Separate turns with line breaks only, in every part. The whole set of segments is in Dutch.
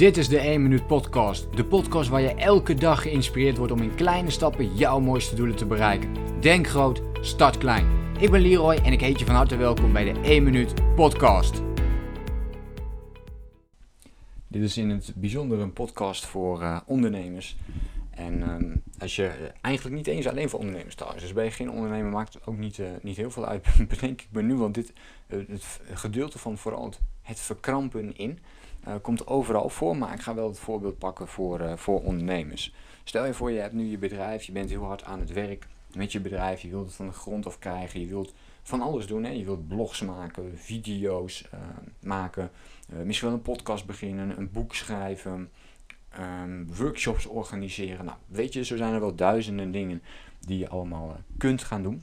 Dit is de 1 Minuut Podcast. De podcast waar je elke dag geïnspireerd wordt om in kleine stappen jouw mooiste doelen te bereiken. Denk groot, start klein. Ik ben Leroy en ik heet je van harte welkom bij de 1 Minuut Podcast. Dit is in het bijzonder een podcast voor uh, ondernemers. En ehm, als je eigenlijk niet eens alleen voor ondernemers trouwens. Dus ben je geen ondernemer, maakt het ook niet, uh, niet heel veel uit, bedenk ik me nu. Want dit, het gedeelte van vooral het, het verkrampen in, komt overal voor. Maar ik ga wel het voorbeeld pakken voor, voor ondernemers. Stel je voor, je hebt nu je bedrijf, je bent heel hard aan het werk met je bedrijf. Je wilt het van de grond af krijgen, je wilt van alles doen. Hè? Je wilt blogs maken, video's maken, misschien wel een podcast beginnen, een boek schrijven um, workshops organiseren. Nou, weet je, zo zijn er wel duizenden dingen die je allemaal kunt gaan doen.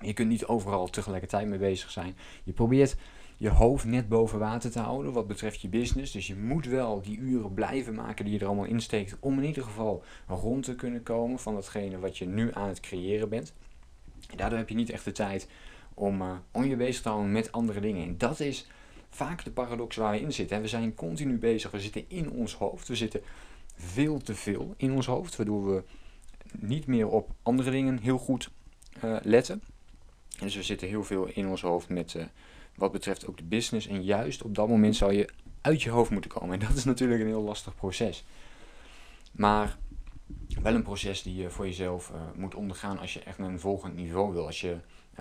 Je kunt niet overal tegelijkertijd mee bezig zijn. Je probeert je hoofd net boven water te houden wat betreft je business. Dus je moet wel die uren blijven maken die je er allemaal insteekt om in ieder geval rond te kunnen komen van datgene wat je nu aan het creëren bent. En daardoor heb je niet echt de tijd om, uh, om je bezig te houden met andere dingen. En dat is vaak de paradox waar we in zitten. We zijn continu bezig, we zitten in ons hoofd, we zitten veel te veel in ons hoofd, waardoor we niet meer op andere dingen heel goed uh, letten. Dus we zitten heel veel in ons hoofd met uh, wat betreft ook de business. En juist op dat moment zou je uit je hoofd moeten komen. En dat is natuurlijk een heel lastig proces. Maar wel een proces die je voor jezelf uh, moet ondergaan als je echt naar een volgend niveau wil. Als je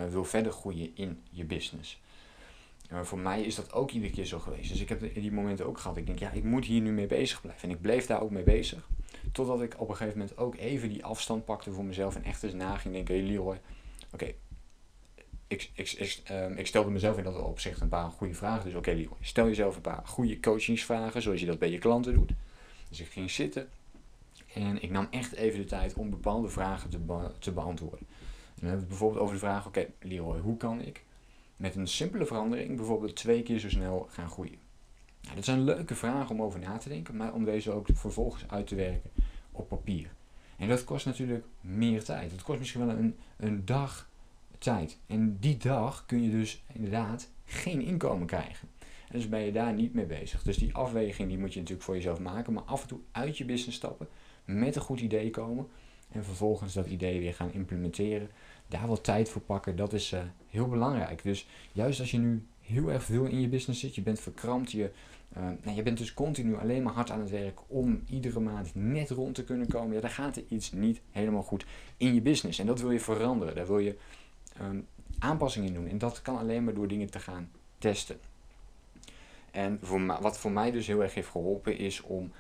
wil verder groeien in je business. Voor mij is dat ook iedere keer zo geweest. Dus ik heb die momenten ook gehad. Ik denk, ja, ik moet hier nu mee bezig blijven. En ik bleef daar ook mee bezig. Totdat ik op een gegeven moment ook even die afstand pakte voor mezelf. En echt eens na ging denken, hey Leroy, oké. Ik, ik, um, ik, stelde mezelf in dat opzicht een paar goede vragen. Dus oké okay, stel jezelf een paar goede coachingsvragen. Zoals je dat bij je klanten doet. Dus ik ging zitten. En ik nam echt even de tijd om bepaalde vragen te, te beantwoorden. En dan hebben we het bijvoorbeeld over de vraag, oké okay, Leroy, hoe kan ik met een simpele verandering bijvoorbeeld twee keer zo snel gaan groeien? Nou, dat zijn leuke vragen om over na te denken, maar om deze ook vervolgens uit te werken op papier. En dat kost natuurlijk meer tijd. Dat kost misschien wel een, een dag tijd. En die dag kun je dus inderdaad geen inkomen krijgen. En dus ben je daar niet mee bezig. Dus die afweging die moet je natuurlijk voor jezelf maken, maar af en toe uit je business stappen, met een goed idee komen en vervolgens dat idee weer gaan implementeren daar wat tijd voor pakken, dat is uh, heel belangrijk. Dus juist als je nu heel erg veel in je business zit, je bent verkrampt, je, uh, nou, je bent dus continu alleen maar hard aan het werk om iedere maand net rond te kunnen komen, ja, dan gaat er iets niet helemaal goed in je business. En dat wil je veranderen, daar wil je um, aanpassingen doen. En dat kan alleen maar door dingen te gaan testen. En voor wat voor mij dus heel erg heeft geholpen is om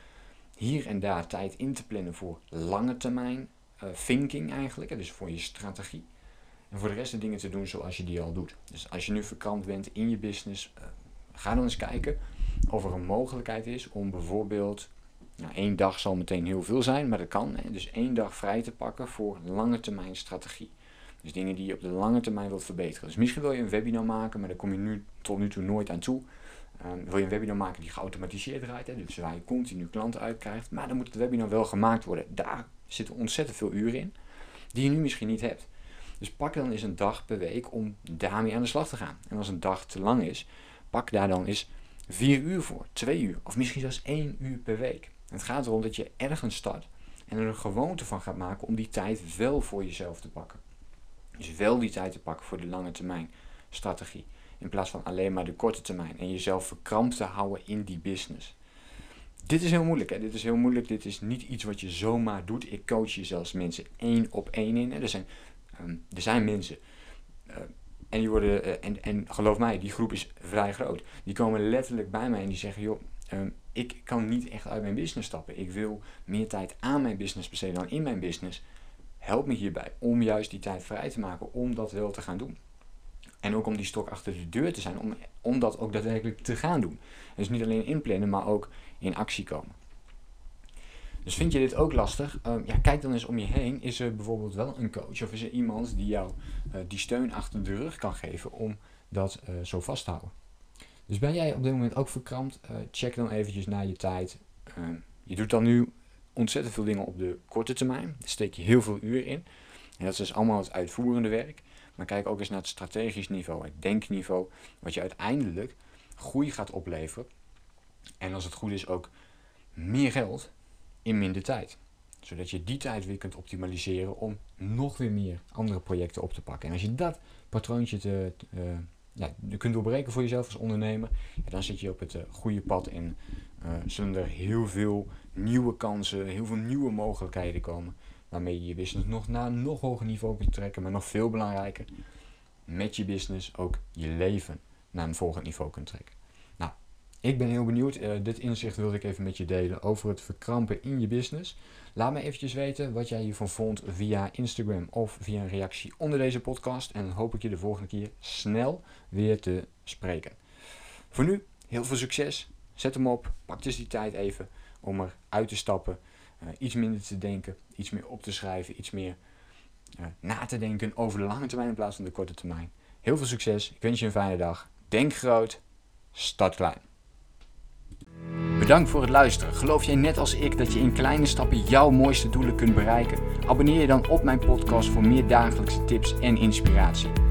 hier en daar tijd in te plannen voor lange termijn uh, thinking eigenlijk, dus voor je strategie. En voor de rest de dingen te doen zoals je die al doet. Dus als je nu verkant bent in je business, uh, ga dan eens kijken of er een mogelijkheid is om bijvoorbeeld, nou één dag zal meteen heel veel zijn, maar dat kan. Hè, dus één dag vrij te pakken voor lange termijn strategie. Dus dingen die je op de lange termijn wilt verbeteren. Dus misschien wil je een webinar maken, maar daar kom je nu tot nu toe nooit aan toe. Um, wil je een webinar maken die geautomatiseerd draait, hè, dus waar je continu klanten uitkrijgt, maar dan moet het webinar wel gemaakt worden. Daar zitten ontzettend veel uren in, die je nu misschien niet hebt. Dus pak dan eens een dag per week om daarmee aan de slag te gaan. En als een dag te lang is, pak daar dan eens vier uur voor, twee uur of misschien zelfs één uur per week. Het gaat erom dat je ergens start en er een gewoonte van gaat maken om die tijd wel voor jezelf te pakken. Dus wel die tijd te pakken voor de lange termijn strategie. In plaats van alleen maar de korte termijn. En jezelf verkrampt te houden in die business. Dit is heel moeilijk. Hè? Dit is heel moeilijk. Dit is niet iets wat je zomaar doet. Ik coach je zelfs mensen één op één in. Er zijn Ehm, er zijn mensen. Uh, en, die worden, uh, en, en geloof mij, die groep is vrij groot. Die komen letterlijk bij mij en die zeggen: joh, um, ik kan niet echt uit mijn business stappen. Ik wil meer tijd aan mijn business besteden dan in mijn business. Help me hierbij om juist die tijd vrij te maken om dat wel te gaan doen. En ook om die stok achter de deur te zijn, om, om dat ook daadwerkelijk te gaan doen. Dus niet alleen inplannen, maar ook in actie komen. Dus vind je dit ook lastig? Um, ja, kijk dan eens om je heen. Is er bijvoorbeeld wel een coach of is er iemand die jou uh, die steun achter de rug kan geven om dat uh, zo vast te houden? Dus ben jij op dit moment ook verkrampt? Uh, check dan eventjes naar je tijd. Ehm, je doet dan nu ontzettend veel dingen op de korte termijn. Daar steek je heel veel uren in. En dat is dus allemaal het uitvoerende werk. Maar kijk ook eens naar het strategisch niveau, het denkniveau, wat je uiteindelijk groei gaat opleveren. En als het goed is ook meer geld in minder tijd. Zodat je die tijd weer kunt optimaliseren om nog weer meer andere projecten op te pakken. En als je dat patroontje te, uh, ja, kunt doorbreken voor jezelf als ondernemer, dan zit je op het uh, goede pad uh, zullen er heel veel nieuwe kansen, heel veel nieuwe mogelijkheden komen. Waarmee je je business nog naar een nog hoger niveau kunt trekken, maar nog veel belangrijker, met je business ook je leven naar een volgend niveau kunt trekken. Nou, ik ben heel benieuwd. Uh, dit inzicht wilde ik even met je delen over het verkrampen in je business. Laat me eventjes weten wat jij hiervan vond via Instagram of via een reactie onder deze podcast. En dan hoop ik je de volgende keer snel weer te spreken. Voor nu, heel veel succes. Zet hem op. Pak dus die tijd even om eruit te stappen. Uh, iets minder te denken, iets meer op te schrijven, iets meer uh, na te denken over de lange termijn in plaats van de korte termijn. Heel veel succes. Ik wens je een fijne dag. Denk groot, start klein. Bedankt voor het luisteren. Geloof jij net als ik dat je in kleine stappen jouw mooiste doelen kunt bereiken? Abonneer je dan op mijn podcast voor meer dagelijkse tips en inspiratie.